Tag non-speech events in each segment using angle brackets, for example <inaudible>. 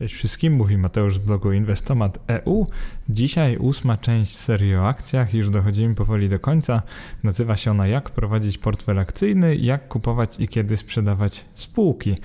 Cześć wszystkim, mówi Mateusz z blogu Inwestomat.eu. Dzisiaj ósma część serii o akcjach, już dochodzimy powoli do końca. Nazywa się ona Jak prowadzić portfel akcyjny, jak kupować i kiedy sprzedawać spółki.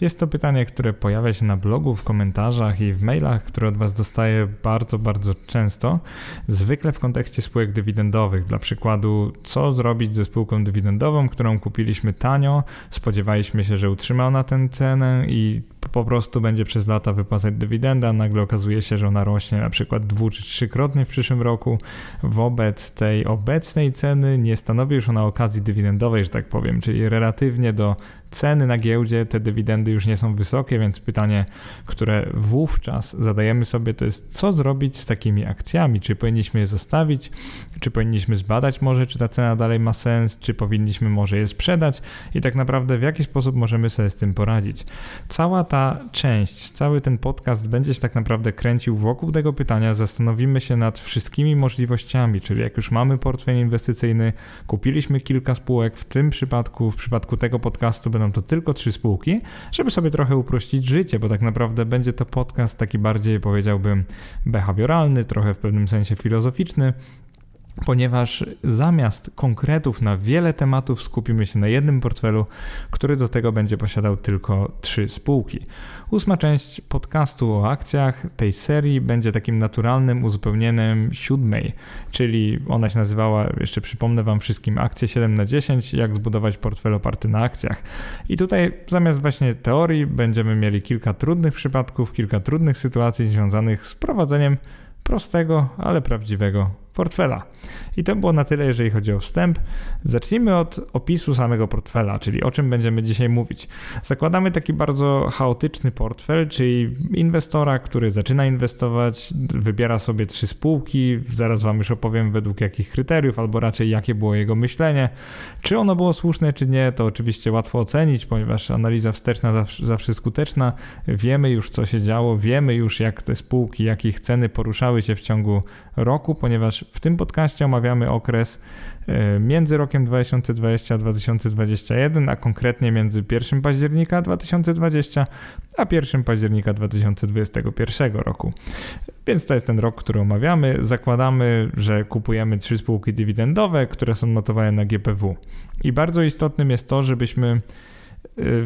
Jest to pytanie, które pojawia się na blogu, w komentarzach i w mailach, które od Was dostaję bardzo, bardzo często. Zwykle w kontekście spółek dywidendowych. Dla przykładu, co zrobić ze spółką dywidendową, którą kupiliśmy tanio, spodziewaliśmy się, że utrzyma ona tę cenę i po prostu będzie przez lata wypłacać dywidenda, nagle okazuje się, że ona rośnie na przykład dwu czy trzykrotnie w przyszłym roku. Wobec tej obecnej ceny nie stanowi już ona okazji dywidendowej, że tak powiem, czyli relatywnie do ceny na giełdzie te dywidendy już nie są wysokie, więc pytanie, które wówczas zadajemy sobie, to jest co zrobić z takimi akcjami? Czy powinniśmy je zostawić? Czy powinniśmy zbadać może, czy ta cena dalej ma sens? Czy powinniśmy może je sprzedać? I tak naprawdę w jaki sposób możemy sobie z tym poradzić? Cała ta część, cały ten podcast będzie się tak naprawdę kręcił wokół tego pytania. Zastanowimy się nad wszystkimi możliwościami, czyli jak już mamy portfel inwestycyjny, kupiliśmy kilka spółek, w tym przypadku, w przypadku tego podcastu będą to tylko trzy spółki, żeby sobie trochę uprościć życie, bo tak naprawdę będzie to podcast taki bardziej, powiedziałbym, behawioralny, trochę w pewnym sensie filozoficzny ponieważ zamiast konkretów na wiele tematów skupimy się na jednym portfelu, który do tego będzie posiadał tylko trzy spółki. Ósma część podcastu o akcjach tej serii będzie takim naturalnym uzupełnieniem siódmej, czyli ona się nazywała, jeszcze przypomnę Wam wszystkim, akcje 7 na 10, jak zbudować portfel oparty na akcjach. I tutaj zamiast właśnie teorii będziemy mieli kilka trudnych przypadków, kilka trudnych sytuacji związanych z prowadzeniem prostego, ale prawdziwego portfela. I to było na tyle, jeżeli chodzi o wstęp. Zacznijmy od opisu samego portfela, czyli o czym będziemy dzisiaj mówić. Zakładamy taki bardzo chaotyczny portfel, czyli inwestora, który zaczyna inwestować, wybiera sobie trzy spółki, zaraz Wam już opowiem według jakich kryteriów, albo raczej jakie było jego myślenie. Czy ono było słuszne, czy nie, to oczywiście łatwo ocenić, ponieważ analiza wsteczna zawsze, zawsze skuteczna. Wiemy już, co się działo, wiemy już, jak te spółki, jakich ceny poruszały się w ciągu roku, ponieważ w tym podcaście omawiamy okres e, między rokiem 2020 a 2021, a konkretnie między 1 października 2020 a 1 października 2021 roku. Więc to jest ten rok, który omawiamy. Zakładamy, że kupujemy trzy spółki dywidendowe, które są notowane na GPW. I bardzo istotnym jest to, żebyśmy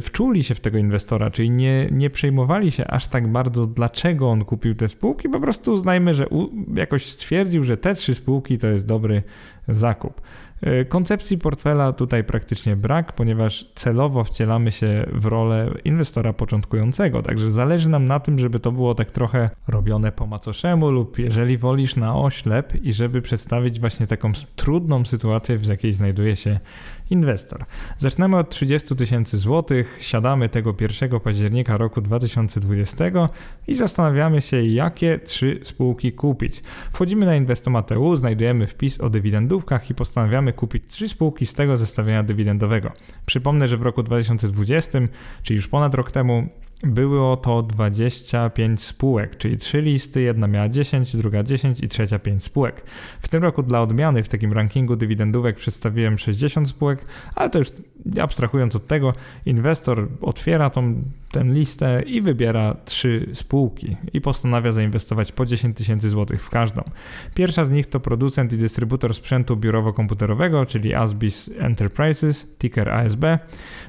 wczuli się w tego inwestora, czyli nie, nie przejmowali się aż tak bardzo, dlaczego on kupił te spółki, po prostu uznajmy, że u, jakoś stwierdził, że te trzy spółki to jest dobry zakup. E, koncepcji portfela tutaj praktycznie brak, ponieważ celowo wcielamy się w rolę inwestora początkującego, także zależy nam na tym, żeby to było tak trochę robione po macoszemu lub jeżeli wolisz na oślep i żeby przedstawić właśnie taką trudną sytuację, w jakiej znajduje się inwestor. Zaczynamy od 30 tysięcy złotych, siadamy tego 1 października roku 2020 i zastanawiamy się, jakie trzy spółki kupić. Wchodzimy na Inwestomat.eu, znajdujemy wpis o dywidendówkach i postanawiamy kupić trzy spółki z tego zestawienia dywidendowego. Przypomnę, że w roku 2020, czyli już ponad rok temu, było to 25 spółek, czyli trzy listy, jedna miała 10, druga 10 i trzecia 5 spółek. W tym roku dla odmiany w takim rankingu dywidendówek przedstawiłem 60 spółek, ale to już abstrahując od tego, inwestor otwiera tą tę listę i wybiera trzy spółki i postanawia zainwestować po 10 tysięcy złotych w każdą. Pierwsza z nich to producent i dystrybutor sprzętu biurowo-komputerowego, czyli Asbis Enterprises, ticker ASB.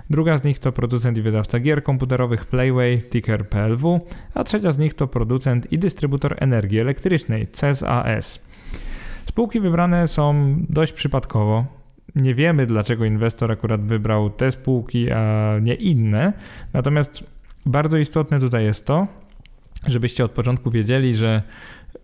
Druga z nich to producent i wydawca gier komputerowych Playway, ticker PLW, a trzecia z nich to producent i dystrybutor energii elektrycznej CESAS. Spółki wybrane są dość przypadkowo, nie wiemy, dlaczego inwestor akurat wybrał te spółki, a nie inne. Natomiast bardzo istotne tutaj jest to, żebyście od początku wiedzieli, że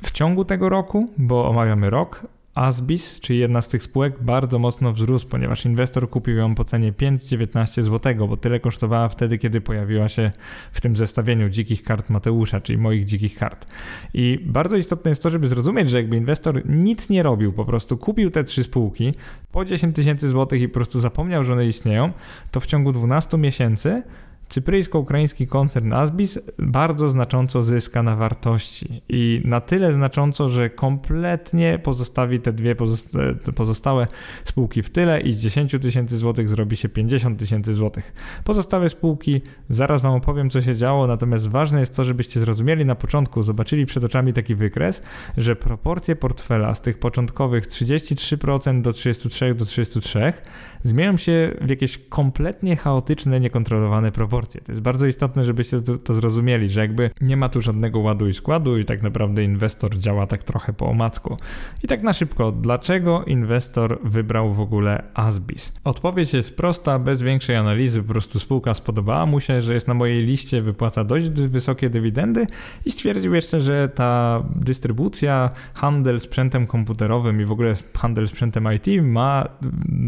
w ciągu tego roku, bo omawiamy rok, Asbis, czyli jedna z tych spółek, bardzo mocno wzrósł, ponieważ inwestor kupił ją po cenie 5,19 zł, bo tyle kosztowała wtedy, kiedy pojawiła się w tym zestawieniu dzikich kart Mateusza, czyli moich dzikich kart. I bardzo istotne jest to, żeby zrozumieć, że jakby inwestor nic nie robił, po prostu kupił te trzy spółki po 10 tysięcy złotych i po prostu zapomniał, że one istnieją, to w ciągu 12 miesięcy cypryjsko-ukraiński koncern Asbis bardzo znacząco zyska na wartości i na tyle znacząco, że kompletnie pozostawi te dwie pozostałe spółki w tyle i z 10 tysięcy złotych zrobi się 50 tysięcy złotych. Pozostałe spółki, zaraz Wam opowiem, co się działo, natomiast ważne jest to, żebyście zrozumieli na początku, zobaczyli przed oczami taki wykres, że proporcje portfela z tych początkowych 33% do 33 do 33 zmienią się w jakieś kompletnie chaotyczne, niekontrolowane proporcje. To jest bardzo istotne, żebyście to zrozumieli, że jakby nie ma tu żadnego ładu i składu i tak naprawdę inwestor działa tak trochę po omacku. I tak na szybko, dlaczego inwestor wybrał w ogóle Asbis? Odpowiedź jest prosta, bez większej analizy, po prostu spółka spodobała mu się, że jest na mojej liście, wypłaca dość wysokie dywidendy i stwierdził jeszcze, że ta dystrybucja, handel sprzętem komputerowym i w ogóle handel sprzętem IT ma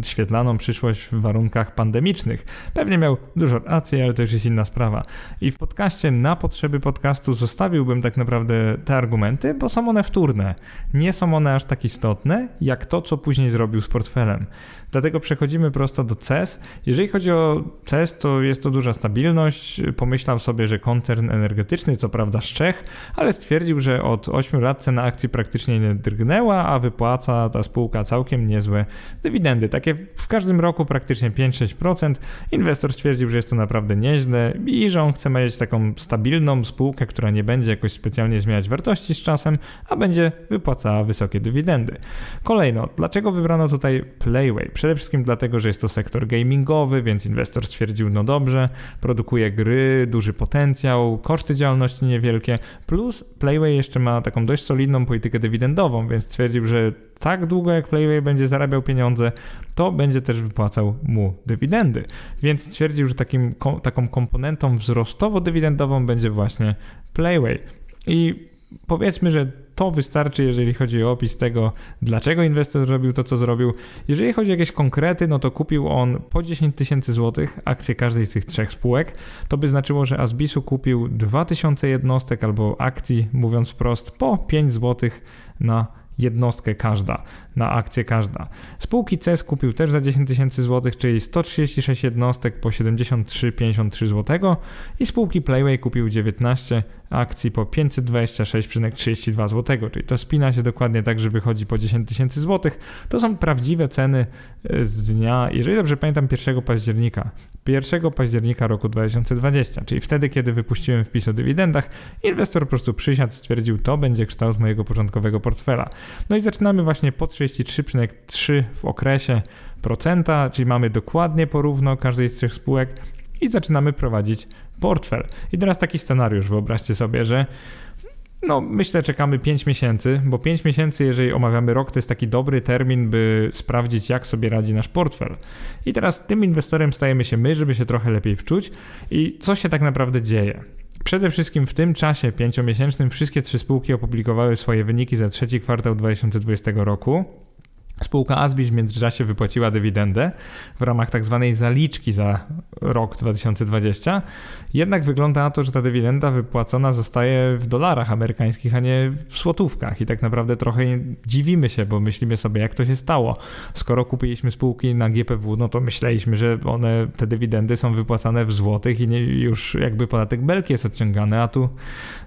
świetlaną przyszłość w warunkach pandemicznych. Pewnie miał dużo racji, ale to już jest inna sprawa. I w podcaście na potrzeby podcastu zostawiłbym tak naprawdę te argumenty, bo są one wtórne. Nie są one aż tak istotne, jak to, co później zrobił z portfelem. Dlatego przechodzimy prosto do CES. Jeżeli chodzi o CES, to jest to duża stabilność. Pomyślał sobie, że koncern energetyczny, co prawda z Czech, ale stwierdził, że od 8 lat cena akcji praktycznie nie drgnęła, a wypłaca ta spółka całkiem niezłe dywidendy. Takie w każdym roku praktycznie 5-6%. Inwestor stwierdził, że jest to naprawdę nieźle i że on chce mieć taką stabilną spółkę, która nie będzie jakoś specjalnie zmieniać wartości z czasem, a będzie wypłacała wysokie dywidendy. Kolejno, dlaczego wybrano tutaj Playway? Przede wszystkim dlatego, że jest to sektor gamingowy, więc inwestor stwierdził, no dobrze, produkuje gry, duży potencjał, koszty działalności niewielkie, plus Playway jeszcze ma taką dość solidną politykę dywidendową, więc stwierdził, że tak długo jak Playway będzie zarabiał pieniądze, to będzie też wypłacał mu dywidendy. Więc stwierdził, że takim, taką komponentą wzrostowo-dywidendową będzie właśnie Playway. I powiedzmy, że to wystarczy, jeżeli chodzi o opis tego, dlaczego inwestor zrobił to, co zrobił. Jeżeli chodzi o jakieś konkrety, no to kupił on po 10 tysięcy złotych akcje każdej z tych trzech spółek. To by znaczyło, że Asbisu kupił 2000 jednostek albo akcji, mówiąc wprost, po 5 złotych na jednostkę każda, na akcję każda. Spółki CES kupił też za 10 tysięcy złotych, czyli 136 jednostek po 73,53 zł i spółki Playway kupił 19 akcji po 526,32 zł, czyli to spina się dokładnie tak, że wychodzi po 10 tysięcy złotych. To są prawdziwe ceny e, z dnia, jeżeli dobrze pamiętam, 1 października. 1 października roku 2020, czyli wtedy, kiedy wypuściłem wpis o dywidendach, inwestor po prostu przysiadł, stwierdził, to będzie kształt mojego początkowego portfela. No i zaczynamy właśnie po 33,3 w okresie procenta, czyli mamy dokładnie porówno każdej z trzech spółek i zaczynamy prowadzić portfel. I teraz taki scenariusz, wyobraźcie sobie, że no, myślę, czekamy 5 miesięcy, bo 5 miesięcy, jeżeli omawiamy rok, to jest taki dobry termin, by sprawdzić, jak sobie radzi nasz portfel. I teraz tym inwestorem stajemy się my, żeby się trochę lepiej wczuć. I co się tak naprawdę dzieje? Przede wszystkim w tym czasie pięciomiesięcznym wszystkie trzy spółki opublikowały swoje wyniki za trzeci kwartał 2020 roku. Spółka Asbis w międzyczasie wypłaciła dywidendę w ramach tak zwanej zaliczki za rok 2020. Jednak wygląda na to, że ta dywidenda wypłacona zostaje w dolarach amerykańskich, a nie w złotówkach. I tak naprawdę trochę dziwimy się, bo myślimy sobie, jak to się stało. Skoro kupiliśmy spółki na GPW, no to myśleliśmy, że one, te dywidendy są wypłacane w złotych i nie, już jakby podatek belki jest odciągany, a tu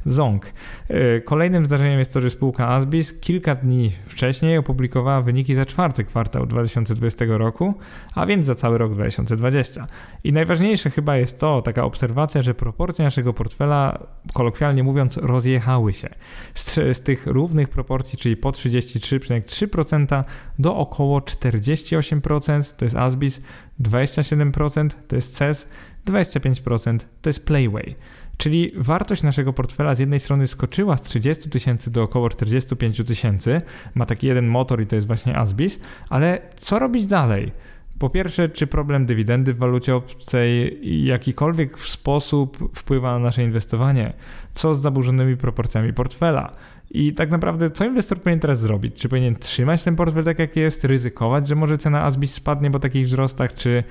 ząg. E, kolejnym zdarzeniem jest to, że spółka Asbis kilka dni wcześniej opublikowała wyniki za czwarty kwartał 2020 roku, a więc za cały rok 2020. I najważniejsze chyba jest to, taka obserwacja, że proporcje naszego portfela, kolokwialnie mówiąc, rozjechały się. Z, z tych równych proporcji, czyli po 33,3% do około 48% to jest Asbis, 27% to jest CES, 25% to jest Playway. Czyli wartość naszego portfela z jednej strony skoczyła z 30 tysięcy do około 45 tysięcy. Ma taki jeden motor i to jest właśnie Asbis, ale co robić dalej? Po pierwsze, czy problem dywidendy w walucie obcej w jakikolwiek sposób wpływa na nasze inwestowanie? Co z zaburzonymi proporcjami portfela? I tak naprawdę, co inwestor powinien teraz zrobić? Czy powinien trzymać ten portfel tak, jak jest, ryzykować, że może cena ASBIS spadnie po takich wzrostach, czy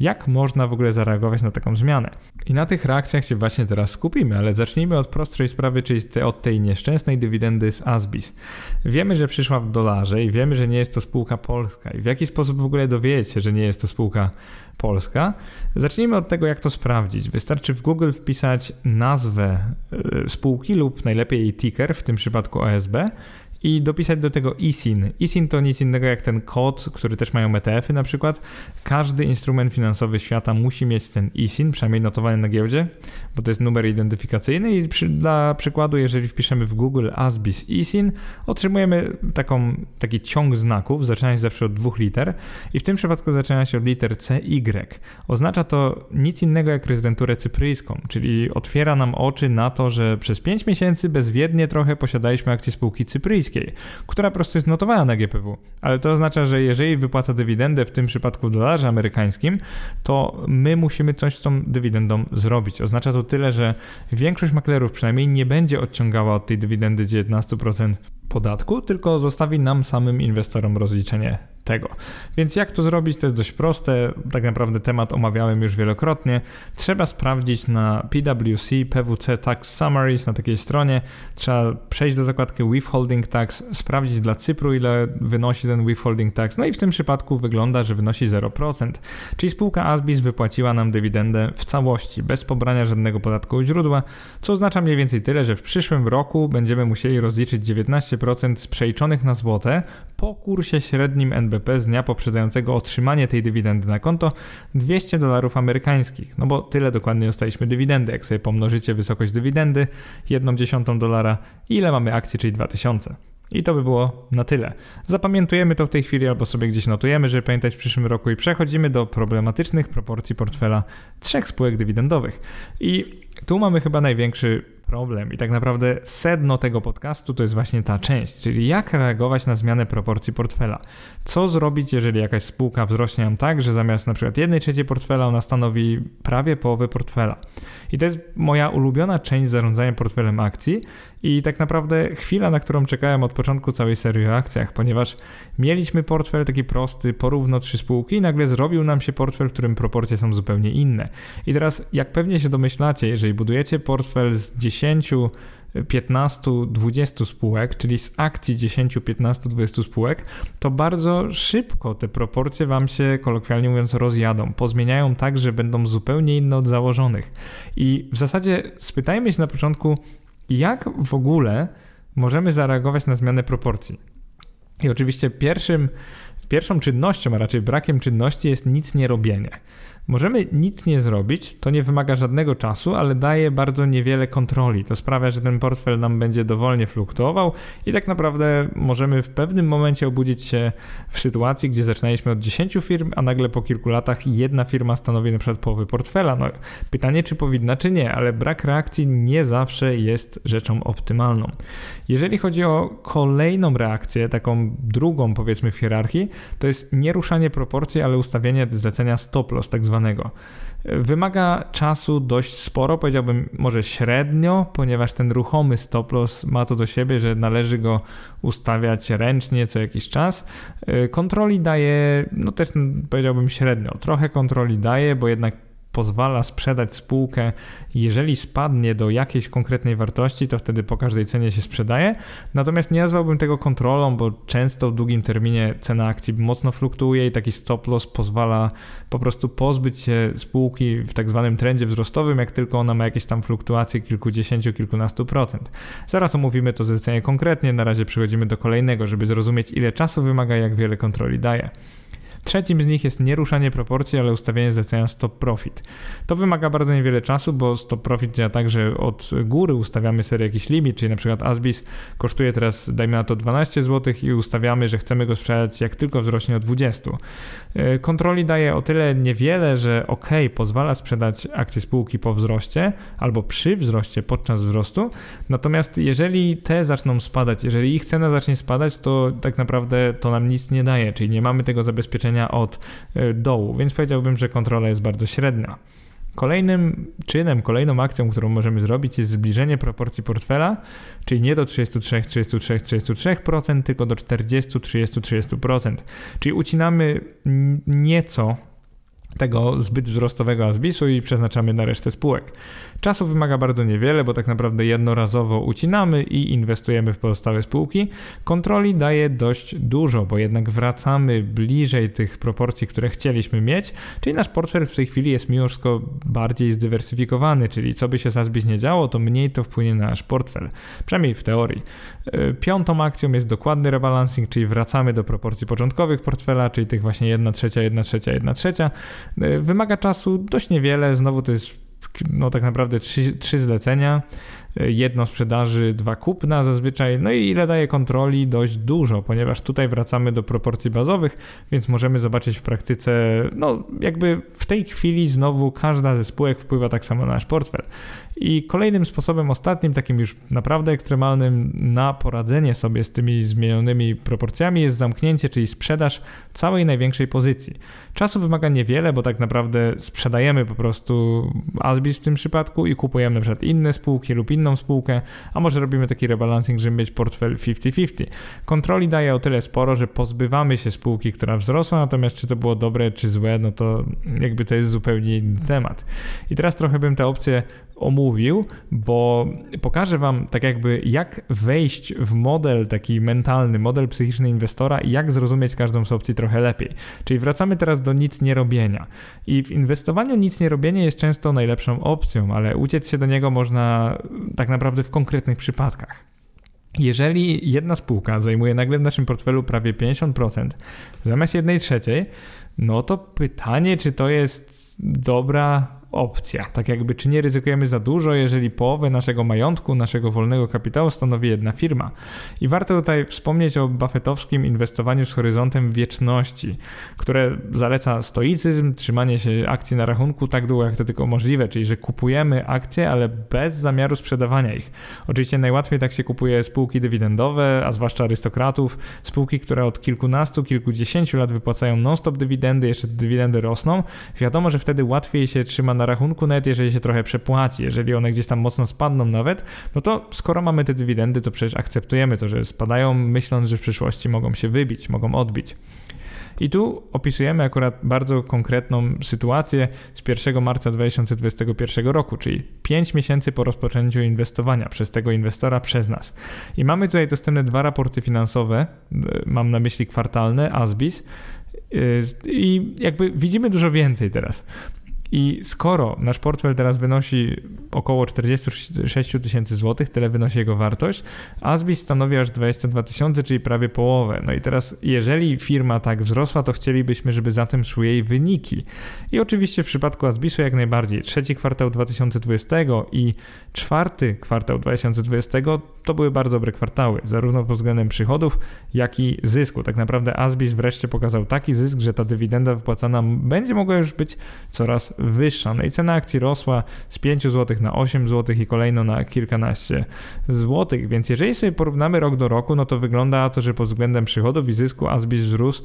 jak można w ogóle zareagować na taką zmianę? I na tych reakcjach się właśnie teraz skupimy, ale zacznijmy od prostszej sprawy, czyli od tej nieszczęsnej dywidendy z ASBIS. Wiemy, że przyszła w dolarze i wiemy, że nie jest to spółka polska. I w jaki sposób w ogóle dowiedzieć się, że nie jest to spółka polska? Zacznijmy od tego, jak to sprawdzić. Wystarczy w Google wpisać nazwę e, spółki lub najlepiej jej ticker, w tym przypadku OSB i dopisać do tego ISIN. ISIN to nic innego jak ten kod, który też mają ETF-y na przykład. Każdy instrument finansowy świata musi mieć ten ISIN, przynajmniej notowany na giełdzie, bo to jest numer identyfikacyjny i przy, dla przykładu, jeżeli wpiszemy w Google ASBIS ISIN, otrzymujemy taką, taki ciąg znaków, zaczyna się zawsze od dwóch liter i w tym przypadku zaczyna się od liter CY. Oznacza to nic innego jak rezydenturę cypryjską, czyli otwiera nam oczy na to, że przez 5 miesięcy bezwiednie trochę posiadaliśmy akcje spółki cypryjskiej, która po prostu jest notowana na GPW. Ale to oznacza, że jeżeli wypłaca dywidendę, w tym przypadku w dolarze amerykańskim, to my musimy coś z tą dywidendą zrobić. Oznacza to tyle, że większość maklerów przynajmniej nie będzie odciągała od tej dywidendy 19% podatku, tylko zostawi nam samym inwestorom rozliczenie tego. Więc jak to zrobić, to jest dość proste. Tak naprawdę temat omawiałem już wielokrotnie. Trzeba sprawdzić na PwC, PwC Tax Summaries na takiej stronie. Trzeba przejść do zakładki Withholding Tax, sprawdzić dla Cypru, ile wynosi ten Withholding Tax. No i w tym przypadku wygląda, że wynosi 0%. Czyli spółka Asbis wypłaciła nam dywidendę w całości, bez pobrania żadnego podatku u źródła, co oznacza mniej więcej tyle, że w przyszłym roku będziemy musieli rozliczyć 19% z przeliczonych na złote po kursie średnim NBP z dnia poprzedzającego otrzymanie tej dywidendy na konto 200 dolarów amerykańskich. No bo tyle dokładnie dostaliśmy dywidendy. Jak sobie pomnożycie wysokość dywidendy, jedną dziesiątą dolara, ile mamy akcji, czyli 2000. I to by było na tyle. Zapamiętujemy to w tej chwili albo sobie gdzieś notujemy, żeby pamiętać w przyszłym roku i przechodzimy do problematycznych proporcji portfela trzech spółek dywidendowych. I tu mamy chyba największy problem i tak naprawdę sedno tego podcastu to jest właśnie ta część, czyli jak reagować na zmianę proporcji portfela. Co zrobić, jeżeli jakaś spółka wzrośnie nam tak, że zamiast na przykład jednej trzeciej portfela ona stanowi prawie połowę portfela. I to jest moja ulubiona część zarządzania portfelem akcji i tak naprawdę chwila, na którą czekałem od początku całej serii o akcjach, ponieważ mieliśmy portfel taki prosty, porówno trzy spółki i nagle zrobił nam się portfel, w którym proporcje są zupełnie inne. I teraz, jak pewnie się domyślacie, jeżeli budujecie portfel z 10 15, 20 spółek, czyli z akcji 10, 15, 20 spółek, to bardzo szybko te proporcje Wam się, kolokwialnie mówiąc, rozjadą. Pozmieniają tak, że będą zupełnie inne od założonych. I w zasadzie spytajmy się na początku, jak w ogóle możemy zareagować na zmianę proporcji. I oczywiście pierwszym, pierwszą czynnością, a raczej brakiem czynności jest nic nie robienie. Możemy nic nie zrobić, to nie wymaga żadnego czasu, ale daje bardzo niewiele kontroli. To sprawia, że ten portfel nam będzie dowolnie fluktuował i tak naprawdę możemy w pewnym momencie obudzić się w sytuacji, gdzie zaczynaliśmy od 10 firm, a nagle po kilku latach jedna firma stanowi na przykład połowę portfela. No, pytanie, czy powinna, czy nie, ale brak reakcji nie zawsze jest rzeczą optymalną. Jeżeli chodzi o kolejną reakcję, taką drugą powiedzmy w hierarchii, to jest nieruszanie proporcji, ale ustawienie zlecenia stop loss, tak Wymaga czasu dość sporo, powiedziałbym może średnio, ponieważ ten ruchomy stop loss ma to do siebie, że należy go ustawiać ręcznie co jakiś czas. Kontroli daje, no też powiedziałbym średnio, trochę kontroli daje, bo jednak pozwala sprzedać spółkę, jeżeli spadnie do jakiejś konkretnej wartości, to wtedy po każdej cenie się sprzedaje. Natomiast nie nazwałbym tego kontrolą, bo często w długim terminie cena akcji mocno fluktuuje i taki stop loss pozwala po prostu pozbyć się spółki w tak zwanym trendzie wzrostowym, jak tylko ona ma jakieś tam fluktuacje kilkudziesięciu, kilkunastu procent. Zaraz omówimy to zlecenie konkretnie, na razie przechodzimy do kolejnego, żeby zrozumieć ile czasu wymaga, jak wiele kontroli daje. Trzecim z nich jest nieruszanie proporcji, ale ustawienie zlecenia stop profit. To wymaga bardzo niewiele czasu, bo stop profit działa tak, że od góry ustawiamy sobie jakiś limit, czyli na przykład Asbis kosztuje teraz, dajmy na to 12 zł i ustawiamy, że chcemy go sprzedać jak tylko wzrośnie o 20. E, kontroli daje o tyle niewiele, że ok, pozwala sprzedać akcje spółki po wzroście albo przy wzroście podczas wzrostu, natomiast jeżeli te zaczną spadać, jeżeli ich cena zacznie spadać, to tak naprawdę to nam nic nie daje, czyli nie mamy tego zabezpieczenia od e, dołu, więc powiedziałbym, że kontrola jest bardzo średnia. Kolejnym czynem, kolejną akcją, którą możemy zrobić jest zbliżenie proporcji portfela, czyli nie do 33, 33, 33%, tylko do 40, 30, 30%. Czyli ucinamy nieco tego zbyt wzrostowego azbisu i przeznaczamy na resztę spółek. Czasu wymaga bardzo niewiele, bo tak naprawdę jednorazowo ucinamy i inwestujemy w pozostałe spółki. Kontroli daje dość dużo, bo jednak wracamy bliżej tych proporcji, które chcieliśmy mieć, czyli nasz portfel w tej chwili jest mimo wszystko bardziej zdywersyfikowany, czyli co by się z azbis nie działo, to mniej to wpłynie na nasz portfel, przynajmniej w teorii. E, piątą akcją jest dokładny rebalancing, czyli wracamy do proporcji początkowych portfela, czyli tych właśnie 1 trzecia, 1 trzecia, 1 trzecia. E, wymaga czasu dość niewiele, znowu to jest no tak naprawdę trzy, trzy zlecenia jedno sprzedaży, dwa kupna zazwyczaj. No i ile daje kontroli? Dość dużo, ponieważ tutaj wracamy do proporcji bazowych, więc możemy zobaczyć w praktyce, no jakby w tej chwili znowu każda ze spółek wpływa tak samo na nasz portfel. I kolejnym sposobem, ostatnim, takim już naprawdę ekstremalnym na poradzenie sobie z tymi zmienionymi proporcjami jest zamknięcie, czyli sprzedaż całej największej pozycji. Czasu wymaga niewiele, bo tak naprawdę sprzedajemy po prostu Asbis w tym przypadku i kupujemy na przykład inne spółki lub inną spółkę, a może robimy taki rebalancing, żeby mieć portfel 50-50. Kontroli daje o tyle sporo, że pozbywamy się spółki, która wzrosła, natomiast czy to było dobre, czy złe, no to jakby to jest zupełnie inny temat. I teraz trochę bym te opcje omówił, bo pokażę Wam tak jakby jak wejść w model taki mentalny, model psychiczny inwestora i jak zrozumieć każdą z opcji trochę lepiej. Czyli wracamy teraz do nic nie robienia. I w inwestowaniu nic nie robienie jest często najlepszą opcją, ale uciec się do niego można tak naprawdę w konkretnych przypadkach. Jeżeli jedna spółka zajmuje nagle w naszym portfelu prawie 50% zamiast jednej trzeciej, no to pytanie, czy to jest dobra opcja. Tak jakby, czy nie ryzykujemy za dużo, jeżeli połowę naszego majątku, naszego wolnego kapitału stanowi jedna firma. I warto tutaj wspomnieć o buffetowskim inwestowaniu z horyzontem wieczności, które zaleca stoicyzm, trzymanie się akcji na rachunku tak długo, jak to tylko możliwe, czyli że kupujemy akcje, ale bez zamiaru sprzedawania ich. Oczywiście najłatwiej tak się kupuje spółki dywidendowe, a zwłaszcza arystokratów, spółki, które od kilkunastu, kilkudziesięciu lat wypłacają non-stop dywidendy, jeszcze dywidendy rosną. Wiadomo, że wtedy łatwiej się trzyma na rachunku, nawet jeżeli się trochę przepłaci, jeżeli one gdzieś tam mocno spadną nawet, no to skoro mamy te dywidendy, to przecież akceptujemy to, że spadają, myśląc, że w przyszłości mogą się wybić, mogą odbić. I tu opisujemy akurat bardzo konkretną sytuację z 1 marca 2021 roku, czyli 5 miesięcy po rozpoczęciu inwestowania przez tego inwestora, przez nas. I mamy tutaj dostępne dwa raporty finansowe, mam na myśli kwartalne, ASBIS, i jakby widzimy dużo więcej teraz. I skoro nasz portfel teraz wynosi około 46 tysięcy złotych, tyle wynosi jego wartość, Asbis stanowi aż 22 tysiące, czyli prawie połowę. No i teraz, jeżeli firma tak wzrosła, to chcielibyśmy, żeby za tym szły jej wyniki. I oczywiście w przypadku Asbisu jak najbardziej. Trzeci kwartał 2020 i czwarty kwartał 2020 to były bardzo dobre kwartały, zarówno pod względem przychodów, jak i zysku. Tak naprawdę Asbis wreszcie pokazał taki zysk, że ta dywidenda wypłacana będzie mogła już być coraz wyższa. No i cena akcji rosła z 5 zł na 8 zł i kolejno na kilkanaście złotych, więc jeżeli sobie porównamy rok do roku, no to wygląda to, że pod względem przychodów i zysku Asbis wzrósł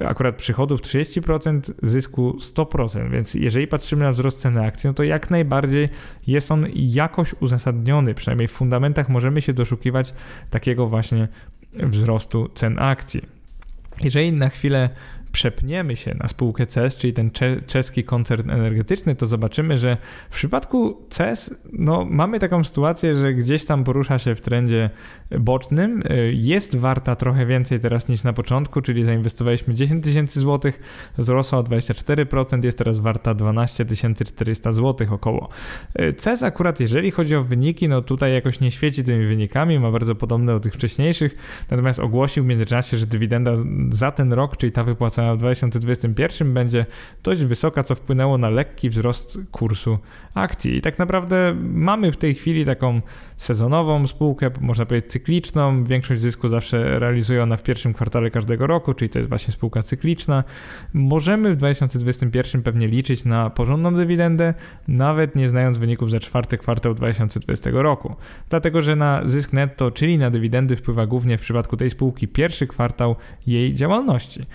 e, akurat przychodów 30%, zysku 100%, więc jeżeli patrzymy na wzrost ceny akcji, no to jak najbardziej jest on jakoś uzasadniony, przynajmniej w fundamentach możemy się doszukiwać takiego właśnie wzrostu cen akcji. Jeżeli na chwilę przepniemy się na spółkę CES, czyli ten czeski koncern energetyczny, to zobaczymy, że w przypadku CES no, mamy taką sytuację, że gdzieś tam porusza się w trendzie bocznym. Jest warta trochę więcej teraz niż na początku, czyli zainwestowaliśmy 10 tysięcy złotych, wzrosła o 24%, jest teraz warta 12 400 złotych około. CES akurat, jeżeli chodzi o wyniki, no tutaj jakoś nie świeci tymi wynikami, ma bardzo podobne do tych wcześniejszych, natomiast ogłosił w międzyczasie, że dywidenda za ten rok, czyli ta w 2021 będzie dość wysoka, co wpłynęło na lekki wzrost kursu akcji. I tak naprawdę mamy w tej chwili taką sezonową spółkę, można powiedzieć cykliczną. Większość zysku zawsze realizuje ona w pierwszym kwartale każdego roku, czyli to jest właśnie spółka cykliczna. Możemy w 2021 pewnie liczyć na porządną dywidendę, nawet nie znając wyników za czwarty kwartał 2020 roku. Dlatego, że na zysk netto, czyli na dywidendy wpływa głównie w przypadku tej spółki pierwszy kwartał jej działalności.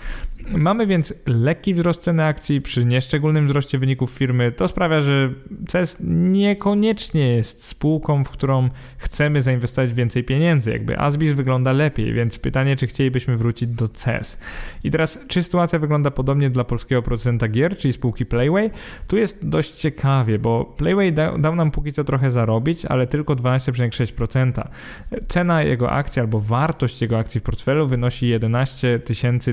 Mamy więc lekki wzrost ceny akcji przy nieszczególnym wzroście wyników firmy. To sprawia, że CES niekoniecznie jest spółką, w którą chcemy zainwestować więcej pieniędzy. Jakby Asbis wygląda lepiej, więc pytanie, czy chcielibyśmy wrócić do CES. I teraz, czy sytuacja wygląda podobnie dla polskiego producenta gier, czyli spółki Playway? Tu jest dość ciekawie, bo Playway dał, dał nam póki co trochę zarobić, ale tylko 12,6%. Cena jego akcji albo wartość jego akcji w portfelu wynosi 11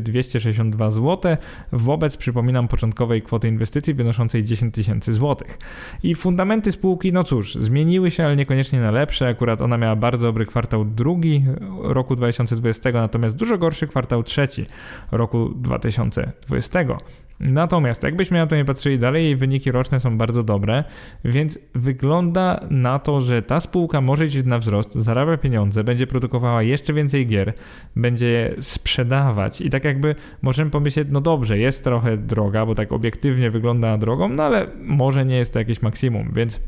262 zł wobec, przypominam, początkowej kwoty inwestycji wynoszącej 10 tysięcy złotych. I fundamenty spółki, no cóż, zmieniły się, ale niekoniecznie na lepsze. Akurat ona miała bardzo dobry kwartał drugi roku 2020, natomiast dużo gorszy kwartał trzeci roku 2020. Natomiast jakbyśmy na to nie patrzyli dalej, jej wyniki roczne są bardzo dobre, więc wygląda na to, że ta spółka może iść na wzrost, zarabia pieniądze, będzie produkowała jeszcze więcej gier, będzie sprzedawać i tak jakby możemy pomyśleć, no dobrze, jest trochę droga, bo tak obiektywnie wygląda drogą, no ale może nie jest to jakieś maksimum, więc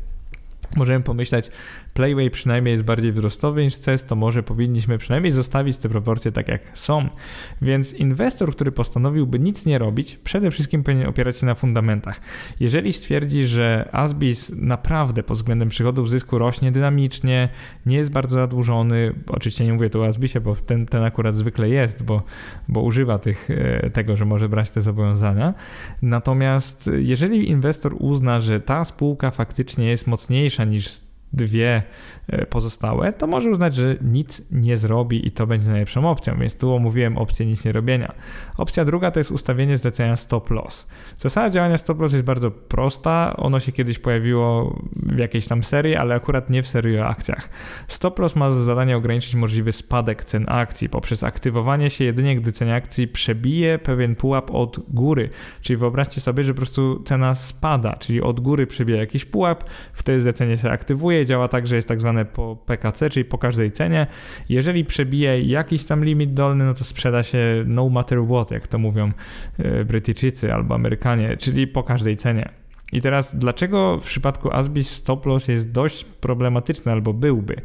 możemy pomyśleć, Playway przynajmniej jest bardziej wzrostowy niż CES, to może powinniśmy przynajmniej zostawić te proporcje tak jak są. Więc inwestor, który postanowiłby nic nie robić, przede wszystkim powinien opierać się na fundamentach. Jeżeli stwierdzi, że Asbis naprawdę pod względem przychodów zysku rośnie dynamicznie, nie jest bardzo zadłużony, oczywiście nie mówię tu o Asbisie, bo ten, ten akurat zwykle jest, bo, bo używa tych, e, tego, że może brać te zobowiązania. Natomiast jeżeli inwestor uzna, że ta spółka faktycznie jest mocniejsza niż dwie e, pozostałe, to może uznać, że nic nie zrobi i to będzie najlepszą opcją, więc tu omówiłem opcję nic nie robienia. Opcja druga to jest ustawienie zlecenia stop loss. Zasada działania stop loss jest bardzo prosta, ono się kiedyś pojawiło w jakiejś tam serii, ale akurat nie w serii o akcjach. Stop loss ma za zadanie ograniczyć możliwy spadek cen akcji poprzez aktywowanie się jedynie gdy cena akcji przebije pewien pułap od góry, czyli wyobraźcie sobie, że po prostu cena spada, czyli od góry przebija jakiś pułap, wtedy zlecenie się aktywuje, działa tak, że jest tak zwane po PKC, czyli po każdej cenie. Jeżeli przebije jakiś tam limit dolny, no to sprzeda się no matter what, jak to mówią e, Brytyjczycy albo Amerykanie, czyli po każdej cenie. I teraz, dlaczego w przypadku Asbis stop loss jest dość problematyczny albo byłby?